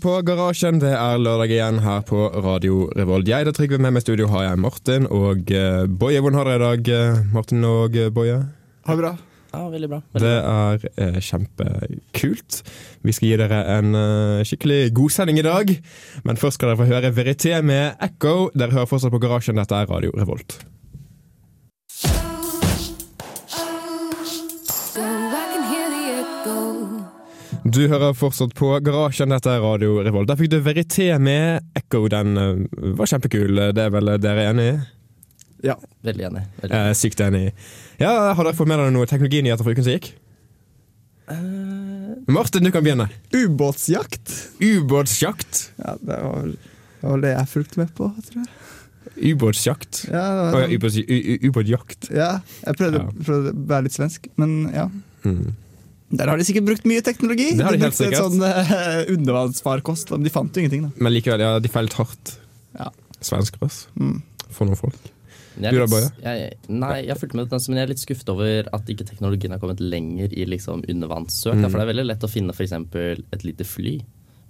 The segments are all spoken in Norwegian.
Hører på Garasjen. Det er lørdag igjen her på Radio Revolt. Jeg heter Trygve, med meg i studio har jeg Martin og uh, Boje. Hvordan har dere i dag, uh, Martin og uh, Boje? Ha det bra. Ja, veldig bra. Veldig Det er uh, kjempekult. Vi skal gi dere en uh, skikkelig godsending i dag. Men først skal dere få høre Verité med Echo. Dere hører fortsatt på Garasjen. Dette er Radio Revolt. Du hører fortsatt på Garasjen. Dette er Radio Revolt. Der fikk du Verité med Echo. Den uh, var kjempekul. Det er vel dere enig i? Ja. Veldig enig. Veldig. Er sykt enig. Ja, Har dere fått med dere noen teknologinyheter fra uken som gikk? Uh... Martin, du kan begynne. Ubåtsjakt. Ubåtsjakt. Ja, det var det, var det jeg fulgte med på, tror jeg. Ubåtsjakt. Ja, det Å var, ja, ubåts- u- u- ubåtjakt. ja jeg prøvde, Ja. prøvde å være litt svensk, men ja. Mm. Der har de sikkert brukt mye teknologi. Det har de helt brukte sikkert. Sånn uh, undervannsfarkost, men de fant jo ingenting, da. Men likevel, ja, de feilet hardt. Ja. Svensker, ass. Mm. For noen folk. jeg er Du da, litt- Jeg, nei, jeg har fulgt med den, men jeg er litt skuffet over at ikke teknologien har kommet lenger i liksom undervannssøk. da, Mm. For det er veldig lett å finne f.eks. et lite fly.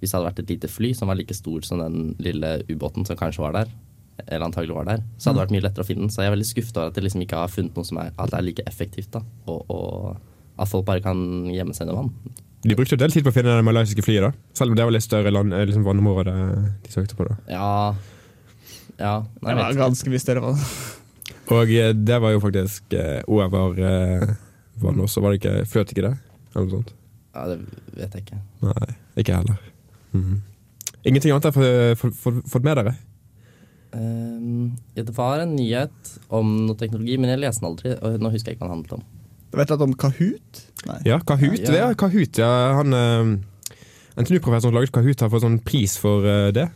Hvis det hadde vært et lite fly som var like stor som den lille ubåten som kanskje var der, eller antagelig var der, så hadde det vært mye lettere å finne den. Så jeg er veldig skuffet over at de liksom ikke har funnet noe som er, at det er like effektivt. da, og, og at folk bare kan gjemme seg under vann. De brukte en del tid på å finne det malaysiske flyet, da. Selv om det var litt større land, eh, liksom vannområde de søkte på. da. Ja, ja nei, Det var ganske mye større. vann. Og eh, det var jo faktisk eh, over eh, vann også, var det ikke? Fløt ikke det? Eller noe sånt? Ja, det vet jeg ikke. Nei, ikke jeg heller. Mhm. Ingenting annet har fått- med dere? Um, ja, det var en nyhet om noe teknologi, men jeg leste den aldri. Og nå husker jeg ikke hva den handlet om. Vet at om Kahoot? Nei. Ja, Kahoot. Ja. Ja, Kahoot, ja. Han eh, NTNU-professoren som laget Kahoot, har fått sånn pris for eh, det.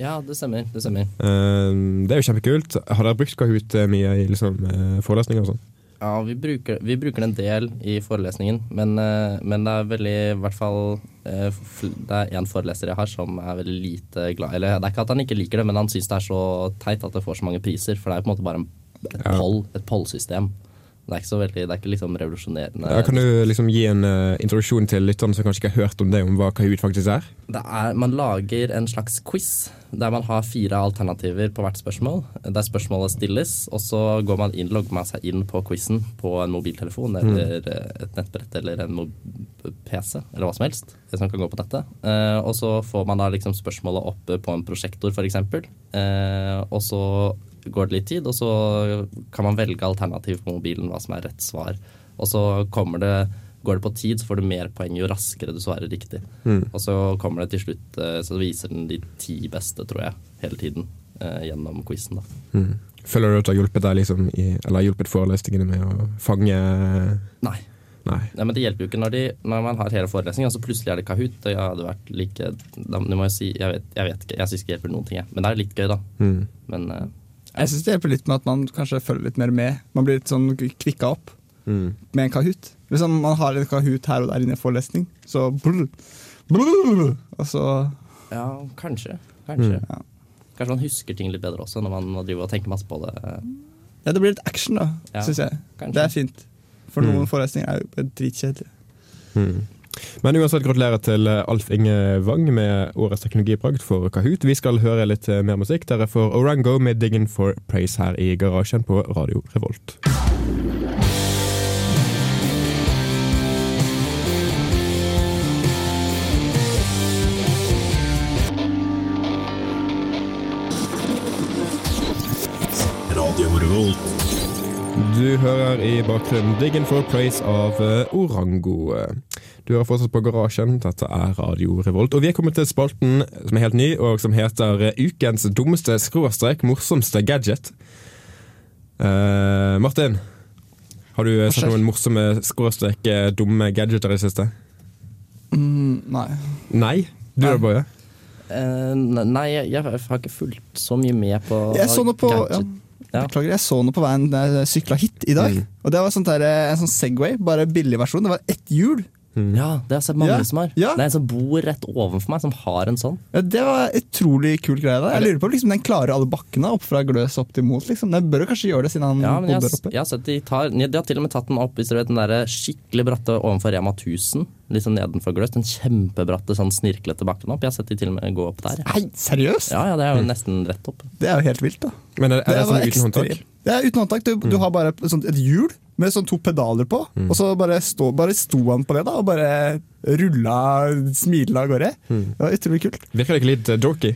Ja, det stemmer. Det stemmer. Eh, det er jo kjempekult. Har dere brukt Kahoot mye i liksom, forelesninger og sånn? Ja, vi bruker, vi bruker den en del i forelesningen, men, men det er veldig i hvert fall Det er én foreleser jeg har som er veldig lite glad Eller det er ikke at han ikke liker det, men han syns det er så teit at det får så mange priser. For det er jo på en måte bare en, et Ja. poll, et pollsystem. Det er ikke så veldig, det er ikke liksom revolusjonerende. Ja, kan du liksom gi en uh, introduksjon til lytterne som kanskje ikke har hørt om det, om hva Kahoot faktisk er? Det er, man lager en slags quiz der man har fire alternativer på hvert spørsmål. Der spørsmålet stilles, og så går man inn, logger man seg inn på quizen på en mobiltelefon eller mm. et nettbrett eller en PC eller hva som helst som kan gå på nettet. Uh, og så får man da liksom spørsmålet opp på en prosjektor f.eks. Uh, og så går det litt tid, og så kan man velge alternativ på mobilen hva som er rett svar. Og så kommer det Går det på tid, så får du mer poeng jo raskere du svarer riktig. Og så kommer det til slutt, eh, så viser den de ti beste, tror jeg, hele tiden eh, gjennom quizen. da. Mm. Føler du at det har hjulpet deg liksom, i, eller hjulpet forelesningene med å fange Nei. Nei. Nei, men det hjelper jo ikke når, de, når man har hele forelesningen, og så plutselig er det Kahoot. Og jeg hadde vært like da, si, jeg, vet, jeg vet ikke, jeg syns ikke det hjelper noen ting, jeg. Men det er litt gøy, da. Mm. Men eh, Jeg syns det hjelper litt med at man kanskje følger litt mer med. Man blir litt sånn kvikka opp Mm. med en Kahoot. Hvis man har en Kahoot her og der inne i forelesning, så blr brr, Og så ja, kanskje. Kanskje. Mm. Ja. Kanskje man husker ting litt bedre også, når man driver og tenker masse på det. Ja, det blir litt action, da, Ja, syns jeg. kanskje. Det er fint. For noen Mm. forelesninger er jo dritkjedelige. Mm. Men uansett, gratulerer til eh, Alf Inge Wang med årets teknologibragd for Kahoot. Vi skal høre litt eh, mer musikk. Dere får Orango med 'Diggin for Praise' her i garasjen på Radio Revolt. Radio Revolt. Du hører i bakgrunnen 'Diggin for Praise' av eh, Orango. Du hører fortsatt på Garasjen. Dette er Radio Revolt. Og vi er kommet til spalten som er helt ny, og som heter Ukens dummeste skråstrek morsomste gadget. Uh, Martin, har du sett noen morsomme skråstrek eh, dumme gadgeter i det siste? Mm, nei. Nei? Du da. Boje? Uh, nei, jeg, jeg har ikke fulgt så mye med på Jeg så noe på ja. Beklager, jeg så noe på veien da jeg sykla hit i dag. Mm. Og det var sånt der, en sånn Segway, bare billig versjon. Det var ett hjul Ja, det har jeg sett mange Ja, som har. ja. Det er en som bor rett ovenfor meg, som har en sånn. Ja, det var utrolig kul greie. da Jeg lurer på om liksom, Den klarer alle bakkene opp fra Gløs opp til Mot. Liksom. Den bør jo kanskje gjøre det, siden han Ja, men jeg, bodde har- der oppe. jeg har sett de tar De har til og med tatt den opp hvis dere vet den der skikkelig bratte ovenfor Rema 1000. Litt sånn nedenfor Gløs. Den kjempebratte, sånn snirklete bakken opp. Jeg har sett de til og med gå opp der. Ja, Nei, seriøst? ja, ja det er jo nesten rett opp. Det er jo helt vilt, da. Men er, er det, det sånn uten håndtak? Det er uten håndtak. Du, du har bare et, sånt, et hjul med sånn to pedaler på, og så bare, stå, bare sto han på det da, og bare rulla smilende av gårde. Det var utrolig kult. Virker det ikke litt eh, dorky?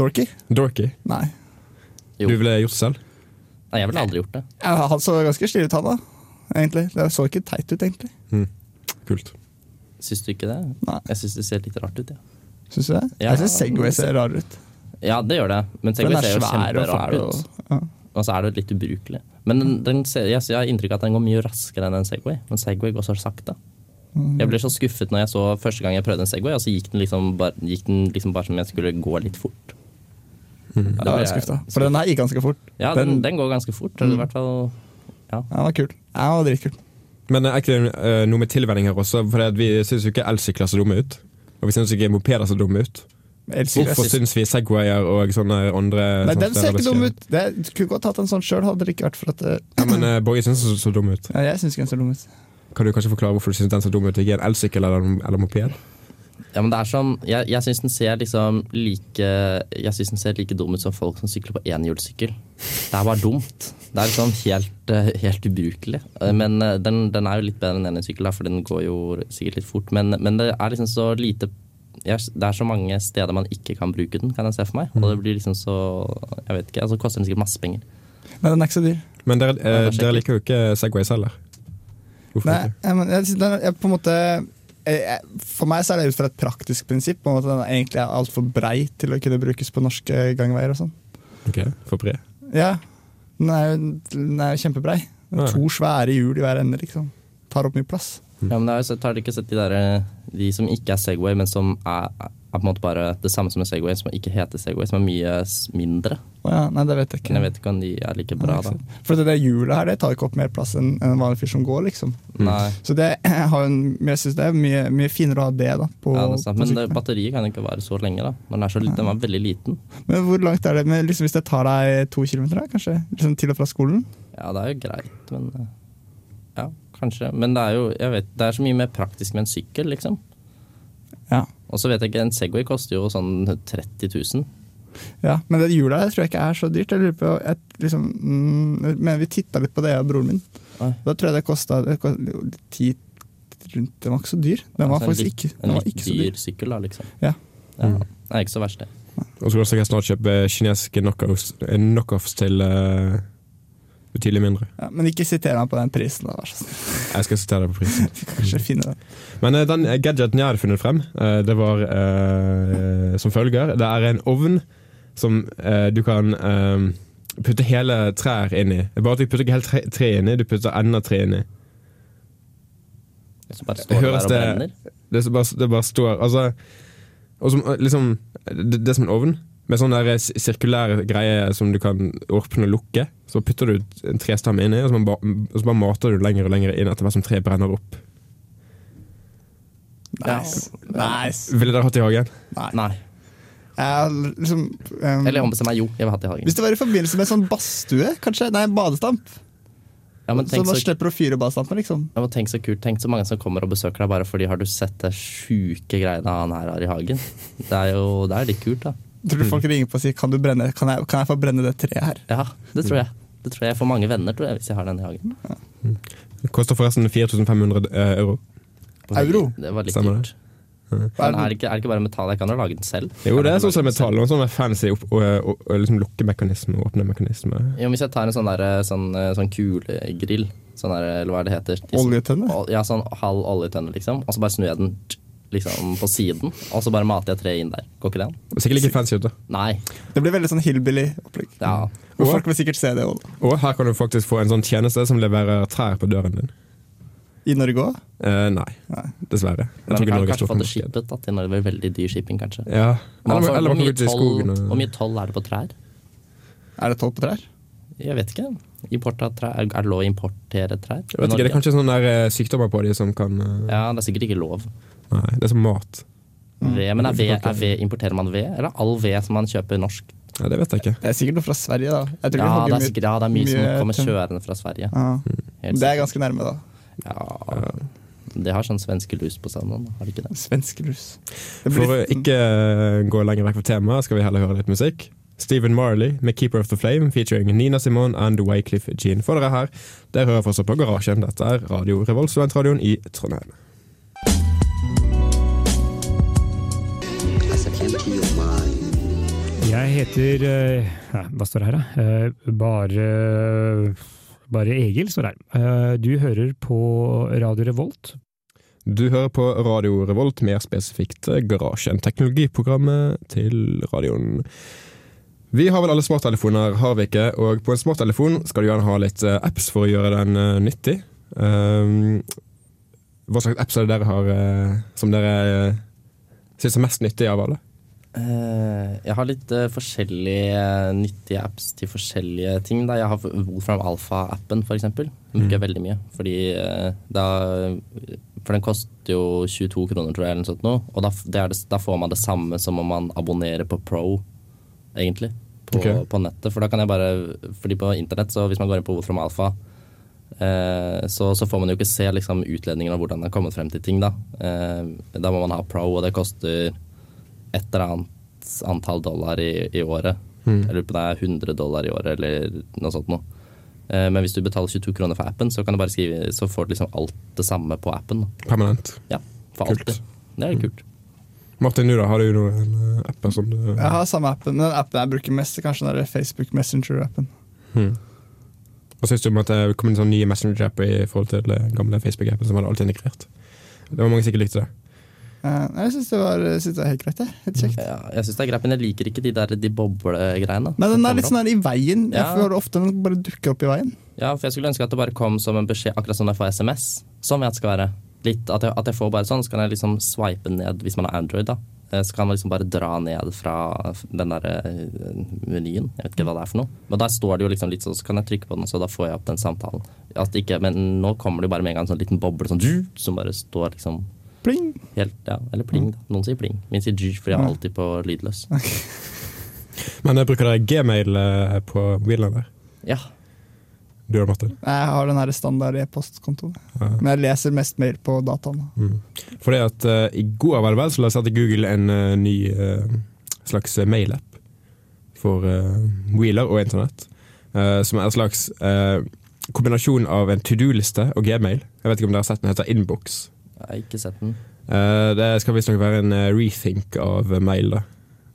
Dorky? Dorky? Nei. Jo. Du ville gjort det selv? Nei, jeg ville aldri gjort det. Ja, han så ganske stilig ut, han da. Egentlig. Det så ikke teit ut, egentlig. Kult. Syns du ikke det? Nei. Jeg syns det ser litt rart ut, ja. Syns du det? Ja, jeg syns Segway ser rar ut. Ja, det gjør det. Men Segway er ser jo svær og kjemperar ut. Og, ja. Og så er det litt ubrukelig. Men den, den jeg, jeg har inntrykk av at den går mye raskere enn en Segway. Men Segway går så sakte. Jeg ble så skuffet når jeg så første gang jeg prøvde en Segway, og så gikk den liksom bare, gikk den liksom bare som jeg skulle gå litt fort. Da var jeg skuffa. For den her gikk ganske fort. Ja, den, den, går ganske fort. Mm. i hvert fall ja, den var kul. Ja, den var dritkul. Men er ikke det eh, noe med tilvenning her også? For vi syns jo ikke elsykler ser dumme ut. Og vi syns ikke mopeder ser dumme ut. Hvorfor syns vi Segwayer og sånne andre Nei, den ser ikke dum ut. Det, du kunne godt hatt en sånn sjøl, hadde det ikke vært for at det, Ja, men uh, Borge syns den så, så dum ut. ja, Jeg syns ikke den ser dum ut. Kan du kanskje forklare hvorfor du syns den ser dum ut? Ikke en elsykkel eller, eller moped? Ja, men det er sånn Jeg, jeg syns den ser liksom like Jeg synes den ser like dum ut som folk som sykler på enhjulssykkel. Det er bare dumt. Det er liksom helt, eh, helt ubrukelig. Eh, Men eh, den, den er jo litt bedre enn enhjulssykkel, for den går jo sikkert litt fort. Men, men det er liksom så lite jeg, Det er så mange steder man ikke kan bruke den, kan jeg se for meg. Og det blir liksom så Jeg vet ikke. altså koster den sikkert masse penger. Men den er ikke så dyr. Men dere, eh, det er dere liker jo ikke Segways heller. Hvorfor Nei, ikke? jeg, men, jeg, jeg, på en måte For meg så er det ut fra et praktisk prinsipp. På en måte Den er egentlig er altfor brei til å kunne brukes på norske gangveier. og sånn Ok, For bred. Ja, Den er jo, den er jo kjempebrei. Det er Ja. To svære hjul i hver ende. liksom Tar opp mye plass. Ja, men det er sett, Har ikke sett de der eh, De som ikke er Segway, men som er, er på en måte bare det samme som en Segway, som ikke heter Segway, som er mye mindre? Oh ja, nei, det vet jeg ikke. Men jeg vet ikke om de er like bra, nei, da. For det der hjulet her det tar ikke opp mer plass enn en vanlig fyr som går. liksom Nei. Så det har en, jeg synes det er mye, mye finere å ha det da på, Ja, det er på Men det, batteriet kan ikke vare så lenge, da. Når den er så den var veldig liten. Men hvor langt er det men liksom, hvis det tar deg to kilometer, da, kanskje? Liksom til og fra skolen? Ja, det er jo greit, men eh, Ja, kanskje. Men det er jo jeg vet, det er så mye mer praktisk med en sykkel, liksom. Ja. Og så vet jeg ikke, en Segway koster jo sånn 30 000. ja. Men det hjulet her tror jeg ikke er så dyrt. Jeg lurer på, jeg, liksom, mm, men vi titta litt på det, jeg og broren min. Oi. Da tror jeg det kosta ti rundt Den var ikke så dyr. Den var Altså faktisk litt- ikke, En den var litt ikke så dyr. dyr sykkel, da, liksom. Ja. Ja, Det er ikke så verst, det. Og så skal jeg snart kjøpe kinesiske knockoffs, knockoffs til uh, betydelig mindre. Ja, men ikke siter meg på den prisen, da. Vær så snill. Jeg skal sitere deg på prisen. Kanskje finne den. Men uh, den gadgeten jeg hadde funnet frem, uh, det var uh, som følger. Det er en ovn som eh, du kan eh, putte hele trær inn i. Bare at du putter ikke helt tre, tre inn i, du putter enda tre inn i. Som bare står Høres der og brenner. Det, som bare, det bare står Altså og som, eh, liksom, det, det er som en ovn, med sånn der sirkulære greie som du kan åpne og lukke. Så putter du en trestamme inni, og så, og så bare mater du lenger og lenger inn etter hvert som treet brenner opp. Nice. nice. Ville dere hatt det i hagen? Nei. Nei. Jeg, liksom, um, Eller ombestem meg, jo. Jeg vil ha det i hagen. hvis det var i forbindelse med sånn badstue, kanskje? Nei, badestamp. Ja, men Så man så, slipper å fyre badestampen, liksom. ja, men tenk så kult. Tenk så mange som kommer og besøker deg bare fordi har du sett det sjuke greiene han her har i hagen. Det er jo det er litt kult, da. Tror du folk ringer på og sier kan, du brenne, kan, jeg, kan jeg få brenne det treet her? Ja, det tror jeg. Det tror jeg jeg får mange venner tror jeg, hvis jeg har den i hagen. Det koster forresten 4500 eh, euro. Euro? Det var litt Stemmer det. dyrt. Men er det, ikke, er det ikke bare metall? Jeg kan jo lage den selv. Jo, det er sånn som metall. Noen sånn fancy opp, og, og, og liksom lukkemekanisme og åpnemekanisme. Jo, hvis jeg tar en sånn, der, sånn, sånn kulegrill, sånn der, eller hva er det heter liksom, Oljetønne? Ol- Ja, sånn halv oljetønne, liksom. Og så bare snur jeg den liksom på siden, og så bare mater jeg treet inn der. Går ikke det an? Sikkert ikke fancy ut, da. Nei. Det blir veldig sånn hillbilly-opplegg. Ja. Og folk vil sikkert se det også. Og her kan du faktisk få en sånn tjeneste som leverer trær på døren din. I Norge òg? Eh, nei, Nei. dessverre. Jeg Men tror ikke kan Norge kanskje få det shippet da, til Norge. Det veldig dyr shipping, kanskje. Ja. Eller, for- eller hvor, mye toll, hvor mye toll er det på trær? Er det toll på trær? Jeg vet ikke. Import av trær. Er det lov å importere trær? Jeg vet ikke, Det er kanskje sånne der eh, sykdommer på de som kan uh... Ja, det er sikkert ikke lov. Nei, det er som mat. Ved, men er ved, er ved, importerer man ved, eller all ved som man kjøper norsk? Ja, det vet jeg ikke. Det er sikkert noe fra Sverige, da. Jeg tror Ja, det er mye- sikkert ja, det er mye som kommer kjørende fra Sverige. Ja. Det er ganske nærme, da. Ja, det har sånn svenske lus på seg nå, har det ikke det? Svenskelus. Det For å ikke eh, gå lenger vekk fra temaet, skal vi heller høre litt musikk. Stephen Marley med 'Keeper of the Flame' featuring Nina Simone and Wycliffe Jean. For dere her, dere hører fortsatt på Garasjen. Dette er Radio Revolt, studentradioen i Trondheim. Jeg heter eh, ja, Hva står det her, da? Eh, Bare Bare Egil står det her. Eh, Du hører på Radio Revolt. Du hører på Radio Revolt, mer spesifikt Garasjen, teknologiprogrammet til radioen. Vi har vel alle smarttelefoner, har vi ikke? Og på en smarttelefon skal du gjerne ha litt eh, apps for å gjøre den eh, nyttig. Um, hva slags apps er det dere har eh, som dere syns er mest nyttig av alle? Eh, jeg har litt eh, forskjellige eh, nyttige apps til forskjellige ting. Da. Jeg har Wolfram Alpha-appen. Den bruker jeg veldig mye. Fordi da For den koster jo 22 kroner, tror jeg, eller noe sånt nå. Og da, det er det, da får man det samme som om man abonnerer på Pro, egentlig. På, okay. på nettet. For da kan jeg bare Fordi på internett, så hvis man går inn på Wolfram Alpha, eh, så, så får man jo ikke se liksom, utledningen av hvordan den har kommet frem til ting. Da. Eh, da må man ha Pro, og det koster et eller annet antall dollar i, i året. Mm. Jeg lurer på det er 100 dollar i året eller noe sånt noe. Eh, Men hvis du betaler 22 kroner for appen, så kan du bare skrive Så får du liksom alt det samme på appen. Permanent. Ja, for Kult. alltid. Det er kult. Martin, du da, har du noen eh, apper som du Jeg har samme appen, men den appen jeg bruker mest, er kanskje den der Facebook Messenger-appen. Hmm. Hva syns du om at det kom en sånn ny Messenger-app i forhold til den gamle Facebook-appen som hadde alt integrert? Det var mange som ikke likte det. Eh, Jeg syns det, det var helt greit. jeg. Helt kjekt. Ja, jeg synes det er greit, men jeg liker ikke de der de boblegreiene. Nei, den er litt sånn her i veien. Jeg Ja. får ofte den bare dukker opp i veien. Ja, for jeg skulle ønske at det bare kom som en beskjed, akkurat som jeg får SMS. Sånn jeg at det skal være. Litt, at, jeg, at jeg får bare sånn, så kan jeg liksom swipe ned hvis man har Android, da. Eh, Så kan man liksom bare dra ned fra den der eh, menyen. Jeg vet ikke hva det er for noe. Men der står det jo liksom litt sånn, så kan jeg trykke på den, så da får jeg opp den samtalen. At ikke, men nå kommer det jo bare med en gang en sånn liten boble sånn, som bare står liksom Pling! helt Ja, eller pling, da. Noen sier pling. Min sier for jeg er alltid på lydløs. Men bruker dere Gmail eh, på mobilen der? Ja. Du da, Martin? Jeg har den her standard e-postkontoen. Ja. Men jeg leser mest mail på dataen. Mm. Fordi at uh, I går vel vel, så lanserte Google en uh, ny uh, slags mailapp for uh, mobiler og internett. som er en slags kombinasjon av en to do-liste og Gmail. Jeg vet ikke om dere har sett den, heter Inbox. Jeg har ikke sett den. Eh, det skal visstnok være en eh, rethink av eh, mail. da.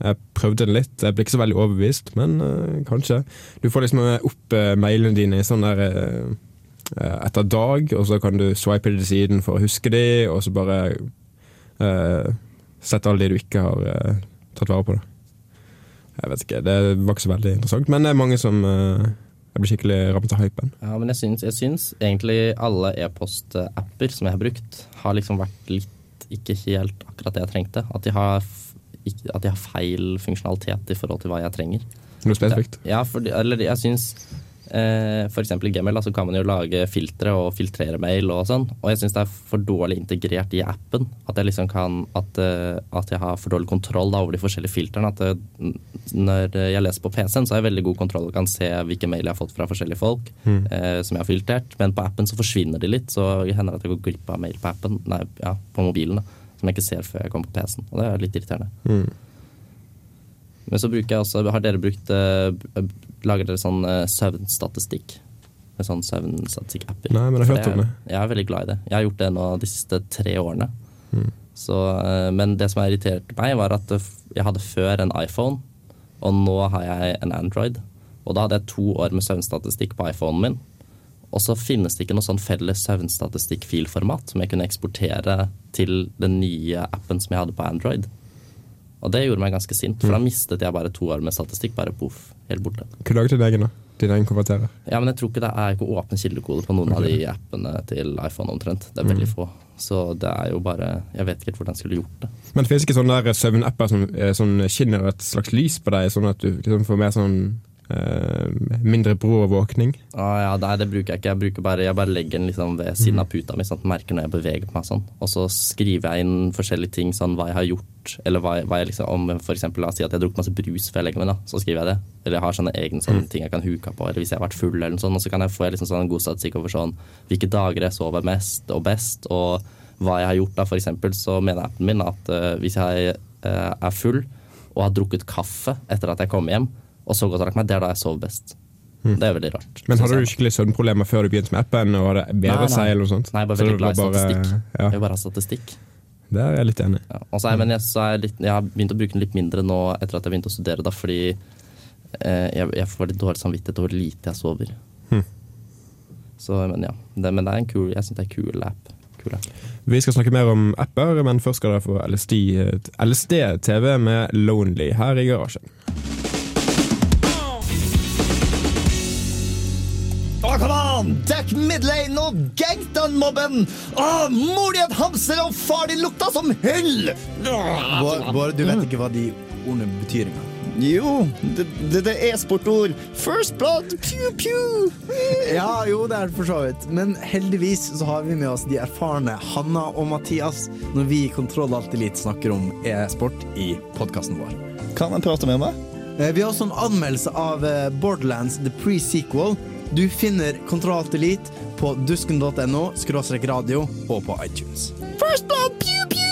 Jeg prøvde den litt, jeg ble ikke så veldig overbevist, men eh, kanskje. Du får liksom opp eh, mailene dine i sånn der eh, etter dag, og så kan du swipe det til siden for å huske de, og så bare sette alle de du ikke har tatt vare på. Da. Jeg vet ikke, det var ikke så veldig interessant, men det er mange som jeg blir skikkelig rammet av hypen. Ja, men jeg syns, jeg syns egentlig alle e-postapper som jeg har brukt, har liksom vært litt ikke helt akkurat det jeg trengte. At de har, at de har feil funksjonalitet i forhold til hva jeg trenger. Noe spesifikt. Ja, for, eller jeg syns eh, i Gmail så kan man jo lage filtre og filtrere mail og sånn. Og jeg syns det er for dårlig integrert i appen. At jeg liksom kan At, eh, at jeg har for dårlig kontroll da, over de forskjellige filtrene. At det, når jeg leser på PC-en, så har jeg veldig god kontroll og kan se hvilke mail jeg har fått fra forskjellige folk. Eh, som jeg har filtrert. Men på appen så forsvinner de litt, så det hender at jeg går glipp av mail på appen. Nei, ja, på mobilen. da Som jeg ikke ser før jeg kommer på PC-en. Og det er litt irriterende. Mm. Men så bruker jeg også Har dere brukt eh, Lager dere sånn eh, søvnstatistikk? Med sånn søvnstatistikk-apper? Nei, men jeg har hørt om det. Jeg er veldig glad i det. Jeg har gjort det nå de siste tre årene. Mm. Så, eh, men det som har irritert meg, var at jeg hadde før en iPhone, og nå har jeg en Android. Og da hadde jeg to år med søvnstatistikk på iPhonen min. Og så finnes det ikke noe sånn felles søvnstatistikk-filformat som jeg kunne eksportere til den nye appen som jeg hadde på Android. Og det gjorde meg ganske sint, for da mistet jeg bare to år med statistikk. Bare poff, helt borte. Kunne laget din egen, da? Din egen konverterer. Ja, men jeg tror ikke det er ikke åpen kildekode på noen av de appene til iPhone omtrent. Det er veldig få. Så det er jo bare Jeg vet ikke helt hvordan jeg skulle gjort det. Men det finnes ikke sånne søvnapper som sånn skinner et slags lys på deg, sånn at du liksom får mer sånn Eh, mindre bråvåkning. Ah, ja, nei, det bruker jeg ikke. Jeg, bruker bare, jeg bare legger den liksom ved siden av puta mi, sånn at merker når jeg beveger meg. sånn. Og så skriver jeg inn forskjellige ting, sånn hva jeg har gjort. Eller hva, hva jeg liksom, om for eksempel, la oss si at jeg har drukket masse brus før jeg legger meg, da, så skriver jeg det. Eller jeg har sånne egne sånne ting jeg kan huke på, eller hvis jeg har vært full, eller noe sånt. Og så kan jeg få liksom sånn god statistikk over sånn hvilke dager jeg sover mest og best, og hva jeg har gjort. da. For eksempel så mener appen min at uh, hvis jeg uh, er full og har drukket kaffe etter at jeg kommer hjem, og så godt har lagt meg, det er da jeg sover best. Det er veldig rart. Men hadde jeg. du skikkelig søvnproblemer før du begynte med appen? Og det bedre Nei, nei. seg eller noe sånt? Nei, bare Så veldig glad i bare- statistikk. Ja, Jeg vil bare ha statistikk. det er jeg litt enig. Ja. Og så er, men jeg, er jeg, litt, jeg har begynt å bruke den litt mindre nå etter at jeg begynte å studere, da, fordi eh, jeg, jeg får litt dårlig samvittighet over hvor lite jeg sover. Hmm. Så, men ja. Det, men det er en kul, jeg syns det er en kul app. Kul app. Vi skal snakke mer om apper, men først skal dere få LSD, LSD-TV med Lonely her i garasjen. Å! Dekk midlane og gang den mobben! Å, mor di et hamster og far din lukta som hyll! Bård, Bård, du vet ikke hva de ordene betyr engang. Jo, det, det, det er sportord. First blood, pew, pew. Ja, jo, det er det for så vidt. Men heldigvis så har vi med oss de erfarne Hanna og Mathias når vi i Kontroll Alt Elite snakker om e-sport i podkasten vår. Kan jeg prate med meg? Eh, Vi har også en anmeldelse av eh, Borderlands The Pre-Sequel. Du finner Kontroll Elite på dusken.no, skråstrek radio og på iTunes. First blood, pew, pew.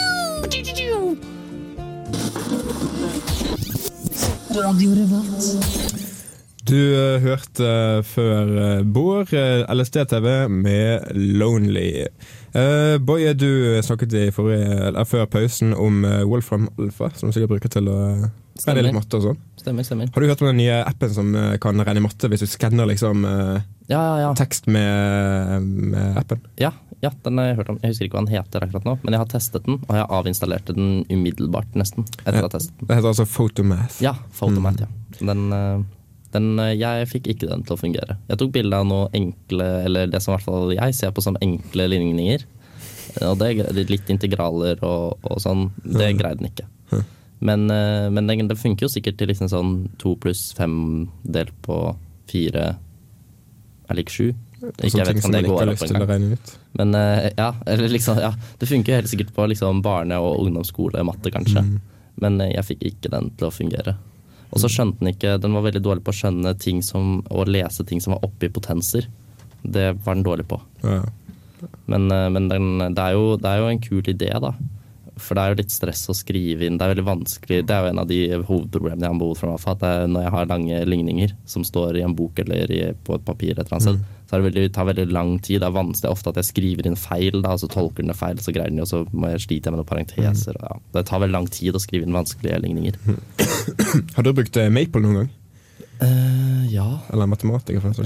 Du eh, hørte eh, før uh, Bård eh, LSD-TV med Lonely. Boje, du snakket i forrige, eller før pausen om eh, Wolfram Alpha, som du sikkert bruker til å regne litt matte og sånn. Stemmer, stemmer. Har du hørt om den nye appen som eh, kan regne matte hvis du skanner liksom, eh, Ja, ja, ja. tekst med, med appen? Ja, ja, den har jeg hørt om. Jeg husker ikke hva den heter akkurat nå, men jeg har testet den, og jeg avinstallerte den umiddelbart, nesten. Etter å ha testet den. Det heter altså Photomath. Ja, Photomat, ja. Den, eh, den, eh, jeg fikk ikke den til å fungere. Jeg tok bilde av noe enkle, eller det som i hvert fall jeg ser på som enkle ligninger. Eh, Og det litt integraler og, og sånn. Det greide den ikke. Men, eh, men det, det funker jo sikkert til liksom sånn to pluss fem delt på fire er lik sju. Ikke, jeg vet ikke om det går opp engang. Men ja, eller liksom, ja, det funker jo helt sikkert på liksom barne- og ungdomsskole matte, kanskje. Men eh, jeg fikk ikke den til å fungere. Og så skjønte den ikke Den var veldig dårlig på å skjønne ting som å lese ting som var oppi potenser. Det var den dårlig på. Ja. Men, eh, men den, det, er jo, det er jo en kul idé, da. For det er jo litt stress å skrive inn. Det er veldig vanskelig. Det er jo en av de hovedproblemene jeg har behov for. Meg, for At det er når jeg har lange ligninger som står i en bok eller i, på et papir, et eller annet sted, så er det veldig, det tar veldig lang tid. Det er vanskelig ofte at jeg skriver inn feil, da, og så tolker den det feil, så greier den jo, så må jeg slite med noen parenteser. og Ja. Det tar veldig lang tid å skrive inn vanskelige ligninger. Har du brukt eh, Maple noen gang? Uh, ja. Eller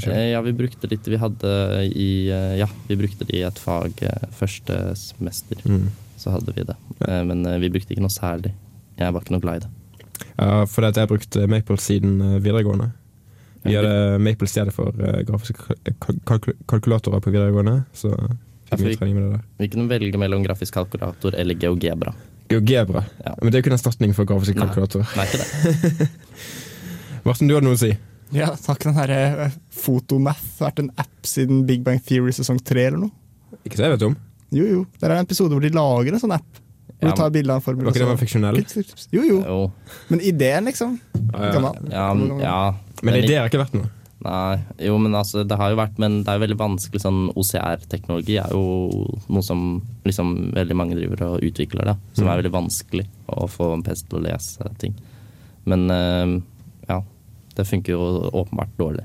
skyld? Eh, Ja, vi brukte litt Vi hadde i uh, Ja, vi brukte det i et fag første semester. Mm. Så hadde vi det. Ja. Men eh, vi brukte ikke noe særlig. Jeg var ikke noe glad i det. Ja, fordi at jeg brukte eh, Maple siden eh, videregående. Vi hadde Maple stedet for eh, grafiske kalk- kalk- kalkulatorer på videregående, så Ja, fikk vi mye trening med det der. Vi kunne velge mellom grafisk kalkulator eller GeoGebra. GeoGebra. Ja. Men det er jo ikke en erstatning for grafiske Nei. kalkulatorer. Nei, ikke det. Martin, du hadde noe å si? Ja, takk den her Fotomath har vært en app siden Big Bang Theory sesong tre eller noe? Ikke så jeg vet om. Jo, jo. Der er en episode hvor de lager en sånn app. Hvor Ja, du tar bilde av en formel. Var ikke det var fiksjonell? Jo, jo. Jo. Men ideen, liksom. Ja, ja. Gammel. Ja, men- ja. Men ideer har ikke vært noe. Nei, jo, men altså, det har jo vært Men det er jo veldig vanskelig. Sånn OCR-teknologi er jo noe som liksom veldig mange driver og utvikler, da. Som Mm. er veldig vanskelig å få en PC til å lese ting. Men eh, ja. Det funker jo åpenbart dårlig.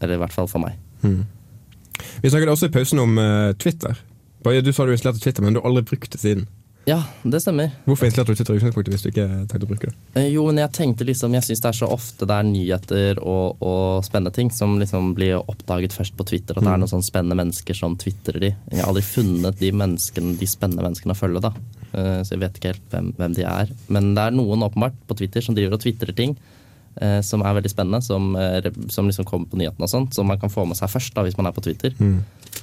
Eller i hvert fall for meg. Vi snakket også i pausen om uh, Twitter. Du sa du installerte Twitter, men du har aldri brukt det siden. Ja, det stemmer. Hvorfor installerte du Twitter utgangspunktet hvis du ikke tenkte å bruke det? Eh, Jo, men jeg tenkte liksom Jeg syns det er så ofte det er nyheter og, og spennende ting som liksom blir oppdaget først på Twitter, At det er noen sånne spennende mennesker som twitrer de. Jeg har aldri funnet de menneskene, de spennende menneskene å følge, da. Eh, Så jeg vet ikke helt hvem, hvem de er. Men det er noen åpenbart på Twitter som driver og tvitrer ting. Eh, Som er veldig spennende, som, eh, som liksom kommer på nyhetene og sånt. Som man kan få med seg først da, hvis man er på Twitter.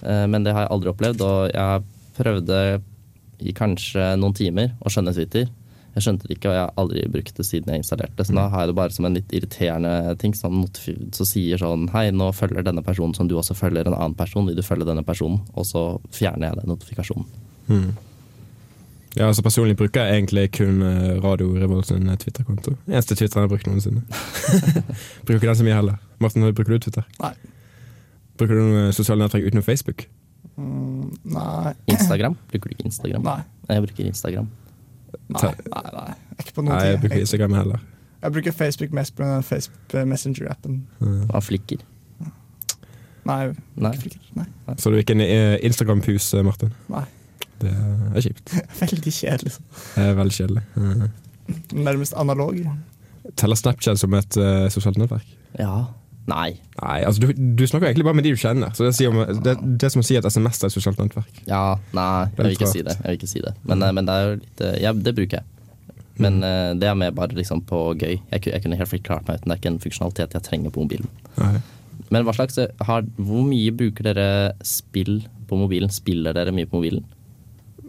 Eh, Men det har jeg aldri opplevd, og jeg prøvde i kanskje noen timer å skjønne Twitter. Jeg skjønte det ikke, og jeg har aldri brukt det siden jeg installerte. Så nå har jeg det bare som en litt irriterende ting som notifi- så sier sånn Hei, nå følger denne personen som du også følger en annen person. Vil du følge denne personen? Og så fjerner jeg den notifikasjonen. Ja, altså Personlig bruker jeg egentlig kun eh, Radio Revolt sin Twitter-konto. Eneste Twitter jeg har brukt noensinne. bruker ikke den så mye heller. Martin, bruker du Twitter? Nei. Bruker du noen sosiale nettverk utenom Facebook? Mm, nei. Instagram? Bruker du ikke Instagram? Nei. Jeg bruker Instagram. Nei, nei, nei. Ikke på noen Nei, jeg bruker Instagram heller. jeg bruker Facebook mest på den Facebook Messenger-appen. Hva flikker? Nei, Nei. ikke flikker. Nei. Så du er ikke en eh, Instagram-pus, eh, Martin? Nei. Det er kjipt. Veldig kjedelig. Det er veldig kjedelig. Mhm. Nærmest analog. Teller Snapchat som et uh, sosialt nettverk? Ja. Nei. Nei, altså du, du snakker egentlig bare med de du kjenner. Så det, sier om, det, det er som å si at SMS er et sosialt nettverk. Ja, nei, jeg vil ikke si det. Jeg vil ikke si det. Men, mm. men det er jo litt eh, Ja, det bruker jeg. Men uh, det er mer bare liksom på gøy. Jeg, jeg kunne helt klart meg uten. Det er ikke en funksjonalitet jeg trenger på mobilen. Nei. Men hva slags har, Hvor mye bruker dere spill på mobilen? Spiller dere mye på mobilen?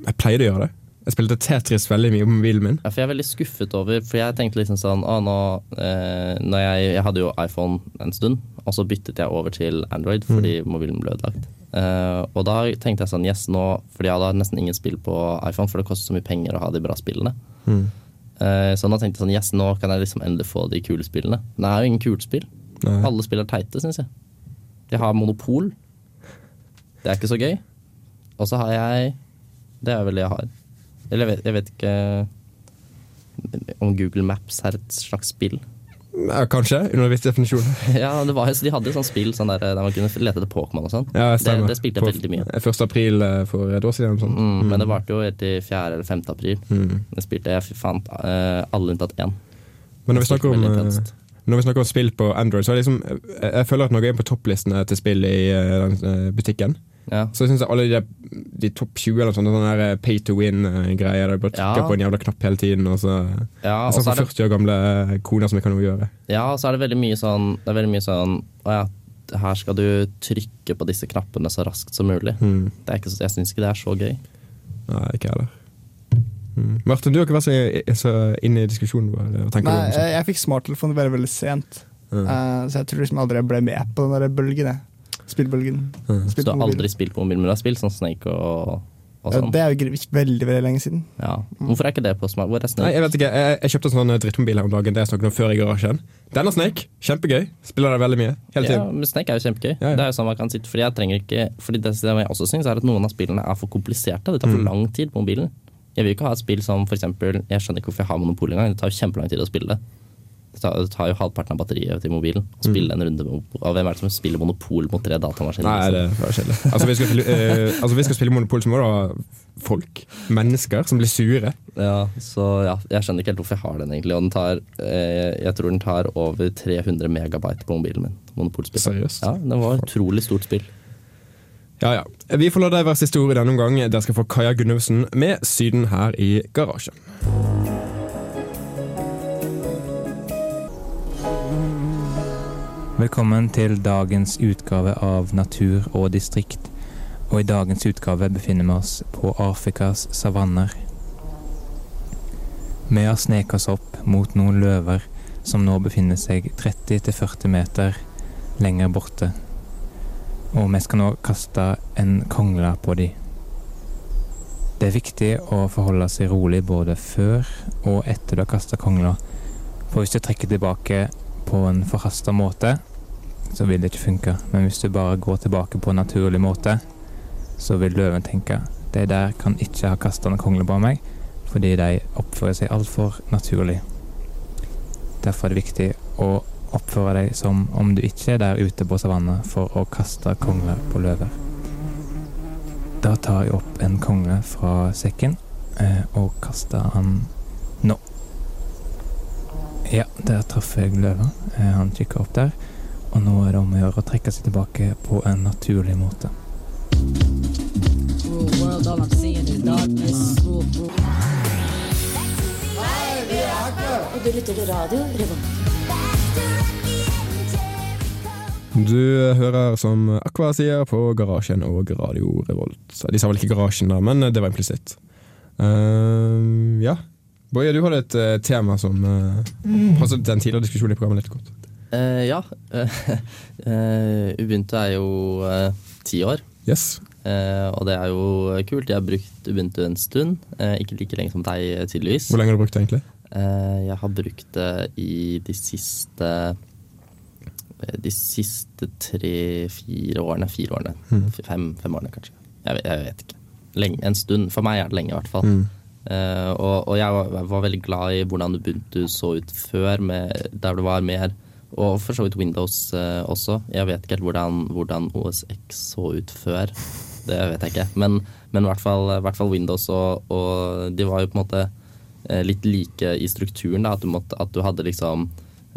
Jeg pleide å gjøre det. Jeg spilte Tetris veldig mye på mobilen min. Ja, for jeg er veldig skuffet over For jeg tenkte liksom sånn Å, nå eh, når jeg, jeg hadde jo iPhone en stund, og så byttet jeg over til Android fordi mobilen ble ødelagt. Eh, og da tenkte jeg sånn Yes, nå Fordi jeg hadde nesten ingen spill på iPhone, for det koster så mye penger å ha de bra spillene. Eh, så nå tenkte jeg sånn Yes, nå kan jeg liksom endelig få de kule spillene. Men det er jo ingen kule spill. Nei. Alle spill er teite, syns jeg. De har monopol. Det er ikke så gøy. Og så har jeg Det er vel det jeg har. Eller jeg vet, jeg vet ikke om Google Maps er et slags spill. Ja, kanskje, under en viss definisjon. Ja, det var, De hadde jo sånn spill sånn der, der man kunne lete etter Pokémon og sånn. Ja, det, det spilte jeg veldig mye. 1. april eh, for et år siden. Sånn. Mm. Mm, Men det varte jo helt til 4. eller 5. april. Mm. Det spilte jeg fant uh, alle unntatt én. Men når vi, snakker om, eh, når vi snakker om spill på Android, så er det liksom Jeg, jeg føler at noe er på topplistene til spill i uh, eh, butikken, Ja. så syns jeg alle de, de topp 20 eller sånne, sånne der eh, pay to win-greier, der du bare trykker Ja. på en jævla knapp hele tiden, og så Ja, og Sånn så for er det 40 år gamle eh, koner som ikke har noe å gjøre. Ja, og så er det veldig mye sånn Det er veldig mye sånn Å ja, her skal du trykke på disse knappene så raskt som mulig. Mm. Det er ikke, jeg syns ikke det er så gøy. Nei, ikke jeg heller. Mm. Martin, du har ikke vært så, så inne i diskusjonen. Hva Nei, du om sånt? jeg, jeg fikk smarttelefon veldig veldig sent. Mm. Uh, så jeg tror liksom aldri jeg ble med på den der bølgen. jeg. Spillbølgen. Mm. Så du har aldri spilt på mobilen, men du har spilt sånn Snake og, og Ja, sånn? Det er jo ikke veldig veldig lenge siden. Ja. Hvorfor er ikke det på smart? Hvor er Nei, jeg vet ikke. Jeg, jeg kjøpte en sånn drittmobil her om dagen. Det jeg snakket om før i garasjen. Den har Snake. Kjempegøy. Spiller det veldig mye. Hele tiden. Ja, men Snake er jo kjempegøy. Ja, ja. Det er jo sånn man kan sitte Fordi jeg trenger ikke Fordi det som jeg også syns, er at noen av spillene er for kompliserte. Det tar for Mm. lang tid på mobilen. Jeg vil ikke ha et spill som eksempel Jeg skjønner ikke hvorfor jeg har Monopol engang. Det tar jo kjempelang tid å spille det. Det tar, det tar jo halvparten av batteriet til mobilen. Å spille en runde med Og hvem er det som spiller Monopol mot tre datamaskiner? Mm. Nei, det liksom? var kjedelig. Altså, vi skal, uh, altså, vi skal spille Monopol, så må du ha folk. Mennesker som blir sure. Ja, så ja, jeg skjønner ikke helt hvorfor jeg har den egentlig. Og den tar uh, Jeg tror den tar over 300 megabyte på mobilen min. Monopolspill. Seriøst? Ja, det var et utrolig stort spill. Ja, ja. Vi får la deg være siste ord i denne omgang. Dere skal få Kaja Gunnufsen med Syden her i garasjen. Velkommen til dagens utgave av Natur og distrikt. Og i dagens utgave befinner vi oss på Afrikas savanner. Vi har sneket oss opp mot noen løver som nå befinner seg 30-40 meter lenger borte. Og vi skal nå kaste en kongle på de. Det er viktig å forholde seg rolig både før og etter du har kasta kongla. For hvis du trekker tilbake på en forhasta måte, så vil det ikke funke. Men hvis du bare går tilbake på en naturlig måte, så vil løven tenke de der kan ikke ha kasta noen kongle på meg, fordi de oppfører seg altfor naturlig. Derfor er det viktig å oppføre deg som om du ikke er der ute på savannet for å kaste kongler på løver. Da tar jeg opp en kongle fra sekken eh, og kaster han nå. Ja, der traff jeg løva. Eh, Han kikka opp der. Og nå er det om å gjøre å trekke seg tilbake på en naturlig måte. Du. Du hører som Aqua sier på Garasjen og Radio Revolt. De sa vel ikke Garasjen, da, men det var implisitt. Uh, ja. Boje, du hadde et uh, tema som uh, passet den tidligere diskusjonen i programmet litt godt. Uh, ja. Eh, Ubuntu er jo ti år. Yes. Eh, og det er jo kult. Jeg har brukt Ubuntu en stund. Eh, ikke like lenge som deg, tydeligvis. Hvor lenge har du brukt det egentlig? Eh, jeg har brukt det i de siste De siste tre-fire årene. Fire årene. Fem, fem årene, kanskje. Jeg, vet- jeg vet ikke. Lenge, en stund. For meg er det lenge, i hvert fall. Mm. Eh, og, og jeg var, var veldig glad i hvordan Ubuntu så ut før, med, der det var mer Og for så vidt Windows eh, også. Jeg vet ikke helt hvordan, hvordan OS X så ut før. Det vet jeg ikke. Men, men i hvert fall, i hvert fall Windows, og, og de var jo på en måte eh, litt like i strukturen. Da, at, du måtte, at du hadde liksom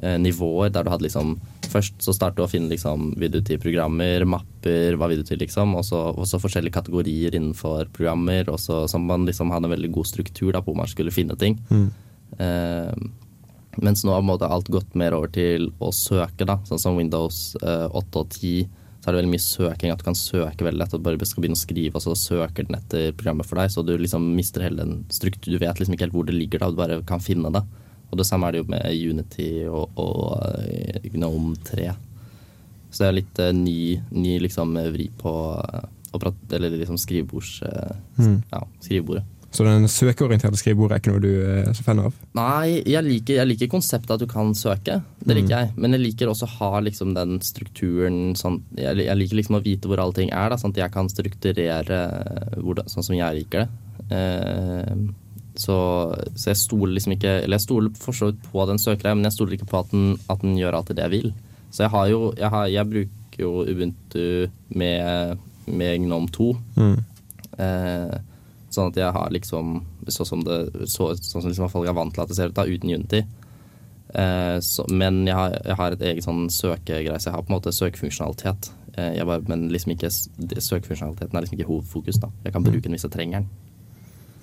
nivåer der du hadde liksom Først så startet du å finne liksom, vil du til programmer, mapper, hva vil du til, liksom. Og så, forskjellige kategorier innenfor programmer. Og så så man liksom hadde en veldig god struktur da, på hvor man skulle finne ting. Eh, mens nå har måte alt gått mer over til å søke, da. Sånn som Windows eh, 8 og 10. Så er det veldig mye søking, at du kan søke veldig lett. At du bare skal begynne å skrive, og så søker den etter programmet for deg. Så du liksom mister hele den struktur. Du vet liksom ikke helt hvor det ligger, da. Du bare kan finne det. Og det samme er det jo med Unity og, og eh, Gnome 3. Så det er litt eh, ny, ny liksom vri på eh, eller liksom skrivebords... eh, Mm. Ja, skrivebordet. Så den søkeorienterte skrivebordet er ikke noe du er så fan av? Nei, jeg liker, jeg liker konseptet at du kan søke. Det liker jeg. Men jeg liker også å ha liksom den strukturen sånn Jeg, jeg liker liksom å vite hvor alle ting er, da, sånn at jeg kan strukturere hvordan, sånn som jeg liker det. Eh, så, så jeg stoler liksom ikke Eller jeg stoler for så vidt på den søkeren, men jeg stoler ikke på at den, at den gjør alltid det jeg vil. Så jeg har jo Jeg, har, jeg bruker jo Ubuntu med, med Gnome 2. Mm. Eh, sånn at jeg har liksom Sånn som det så, sånn som liksom folk er vant til at det ser ut da, uten Unity. Eh, så, men jeg har, jeg har et eget sånn søkegreie, så jeg har på en måte søkefunksjonalitet. Eh, bare, men liksom ikke, søkefunksjonaliteten er liksom ikke hovedfokus. da. Jeg kan bruke den hvis jeg trenger den.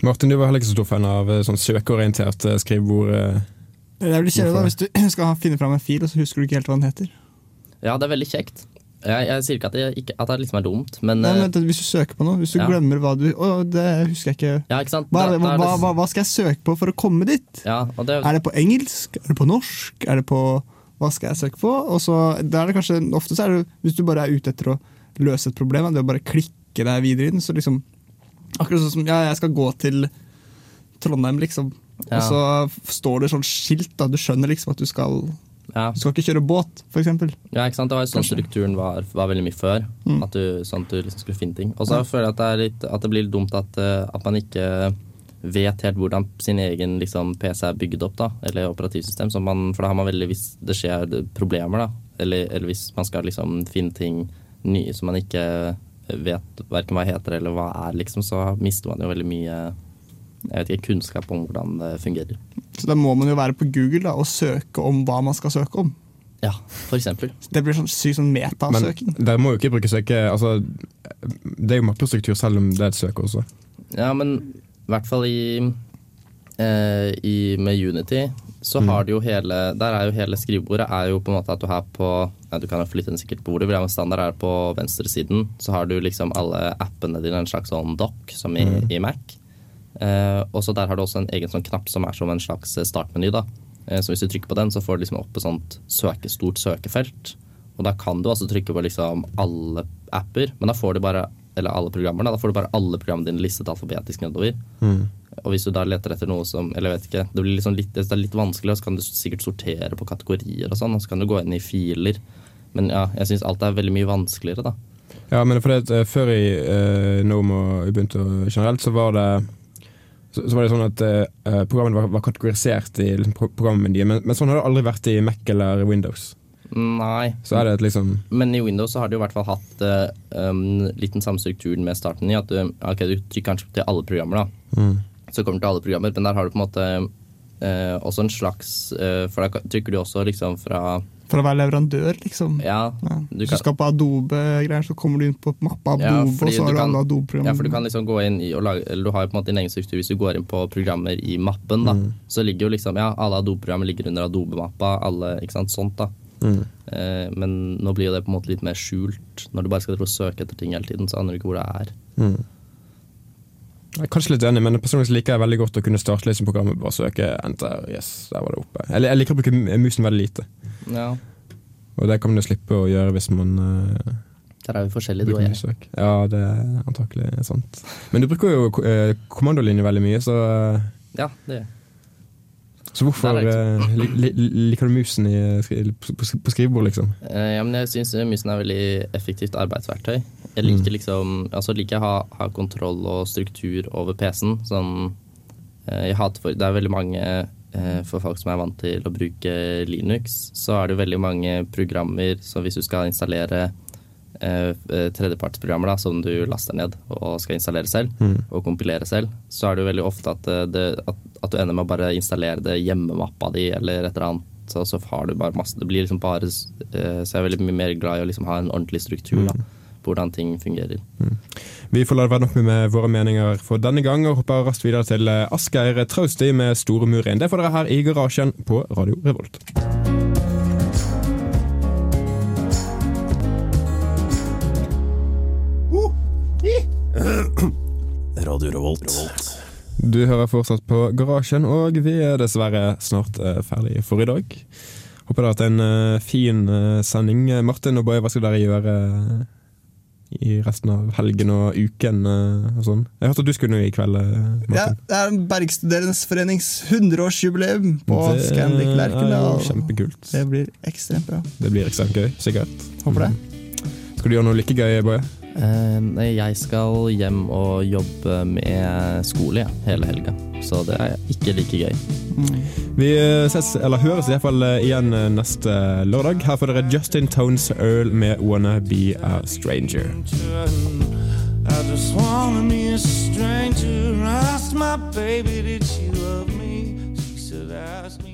Martin, du var heller ikke så stor fan av eh, sånn søkeorientert eh, skrivebord. eh. Det er vel kjedelig da, hvis du skal finne fram en fil, og så husker du ikke helt hva den heter. Ja, det er veldig kjekt. Jeg, jeg sier ikke at det, ikke, at det liksom er dumt, men Nei, men hvis du søker på noe, hvis du ja. glemmer hva du Å, det husker jeg ikke. Ja, ikke sant? Hva, Da- da hva, hva, hva skal jeg søke på for å komme dit? Ja, og det, Er det på engelsk? Er det på norsk? Er det på Hva skal jeg søke på? Og så er det kanskje Ofte så er det hvis du bare er ute etter å løse et problem, det å bare klikke deg videre inn, så liksom Akkurat sånn som ja, jeg skal gå til Trondheim, liksom. Ja. Og så står det sånn skilt, da. Du skjønner liksom at du skal ja. Du skal ikke kjøre båt, for eksempel. Ja, ikke sant? Det var jo sånn Kanskje. strukturen var, var veldig mye før. Mm. At du, sånn at du liksom skulle finne ting. Og så føler jeg at det, er litt, at det blir litt dumt at, eh, at man ikke vet helt hvordan sin egen liksom, PC er bygd opp, da, eller operativsystem. Så man, for da har man veldig, hvis det skjer problemer, da, eller, eller hvis man skal liksom finne ting nye som man ikke vet verken hva heter eller hva er, liksom, så mister man jo veldig mye jeg vet ikke, kunnskap om hvordan det fungerer. Så da må man jo være på Google da, og søke om hva man skal søke om. Ja, for eksempel. Det blir sånn sykt sånn Men metasøking. dere må jo ikke bruke søke altså, Det er jo mappestruktur selv om det er et søk også. Ja, men i hvert fall i, eh, i med Unity så Mm. har du jo hele Der er jo hele skrivebordet er jo på en måte at du har på ja, Du kan jo flytte den sikkert på vil, men standard er på venstresiden. Så har du liksom alle appene dine, en slags sånn dock som i, Mm. i Mac. Eh, og så der har du også en egen sånn knapp som er som en slags eh, startmeny. da. Eh, så hvis du trykker på den, så får du liksom opp et sånt søke, stort søkefelt. Og da kan du altså trykke på liksom alle apper, men da får du bare eller alle programmer, da, da får du bare alle programmene dine listet alfabetisk nedover. Og hvis du da leter etter noe som Eller jeg vet ikke, det blir liksom litt, det er litt vanskelig, og så kan du sikkert sortere på kategorier og sånn, og så kan du gå inn i filer. Men ja, jeg syns alt er veldig mye vanskeligere, da. Ja, men for det, at, eh, Før i uh, Nome og Ubuntu generelt, så var det så, så var det sånn at eh, programmene var, var kategorisert i liksom, pro- programmenyen, men, men sånn har det aldri vært i Mac eller Windows. Nei. Så det et liksom Men i Windows så har de i hvert fall hatt uh, um, litt den samme strukturen med starten i. At du, ok, du trykker kanskje til alle programmer, da. mm. Så kommer til alle programmer, men der har du på en måte eh, også en slags eh, For da trykker du også liksom fra For å være leverandør, liksom. Ja, Ja. du Hvis du skal på Adobe-greier, så kommer du inn på mappa Adobe, Ja, og så har du alle Adobe-programmer. Ja, for du kan liksom gå inn i og lage Eller du har jo på en måte din egen struktur hvis du går inn på programmer i mappen, da. Så ligger jo liksom Ja, alle Adobe-programmer ligger under Adobe-mappa, alle Ikke sant, sånt, da. Mm. Eh, men nå blir jo det på en måte litt mer skjult. Når du bare skal søke etter ting hele tiden, så aner du ikke hvor det er. Mm. Jeg er kanskje litt enig, men personlig liker jeg veldig godt å kunne starte liksom programmet bare søke enter. Yes, der var det oppe. Jeg, jeg liker å bruke musen veldig lite. Ja, Og det kan man jo slippe å gjøre hvis man uh, der er vi forskjellige, du og jeg. Ja, det er antakelig sant. Men du bruker jo uh, kommandolinje veldig mye, så, uh, Ja, det gjør jeg. Så hvorfor uh, li, li, liker du musen i, på, skrivebord, liksom? Uh, Ja, men jeg syns musen er veldig effektivt arbeidsverktøy. Jeg Mm. liker liksom Altså liker jeg å ha, ha kontroll og struktur over PC-en. Sånn uh, Jeg hater for Det er veldig mange for folk som er vant til å bruke Linux, så er det veldig mange programmer som hvis du skal installere tredjepartsprogrammer da, som du laster ned og skal installere selv, Mm. og kompilere selv, så er det jo veldig ofte at, eh, det, at, at du ender med å bare installere det hjemmemappa di eller et eller annet. Så, så har du bare masse Det blir liksom bare eh, Så jeg er veldig mye mer glad i å liksom ha en ordentlig struktur da, på hvordan ting fungerer. Vi får la det være nok med våre meninger for denne gang, og hopper raskt videre til eh, Asgeir Trausti med Store Murin. Det får dere her i garasjen på Radio Revolt. Radio Revolt. Du hører fortsatt på Garasjen, og vi er dessverre snart eh, ferdig for i dag. Håper det har hatt en eh, fin eh, sending. Martin og Boje, hva skal dere gjøre eh, i resten av helgen og uken? og sånn? Jeg hørte at du skulle noe i kveld, Martin. Ja, det er Bergstuderendes forenings 100-årsjubileum på Det Scandic Lerken. er jo og kjempekult. Det blir ekstremt bra. Det blir ekstremt gøy, sikkert. Håper det. Skal du gjøre noe like gøy, Boje? Eh, nei, jeg skal hjem og jobbe med skole ja, hele helga, så det er ikke like gøy. Vi eh, ses, eller høres i hvert fall eh, igjen neste lørdag. Her får dere Justin Tones Earl med Wanna Be A Stranger. I just wanna be a stranger. Asked my baby, did she love me? She said, ask me.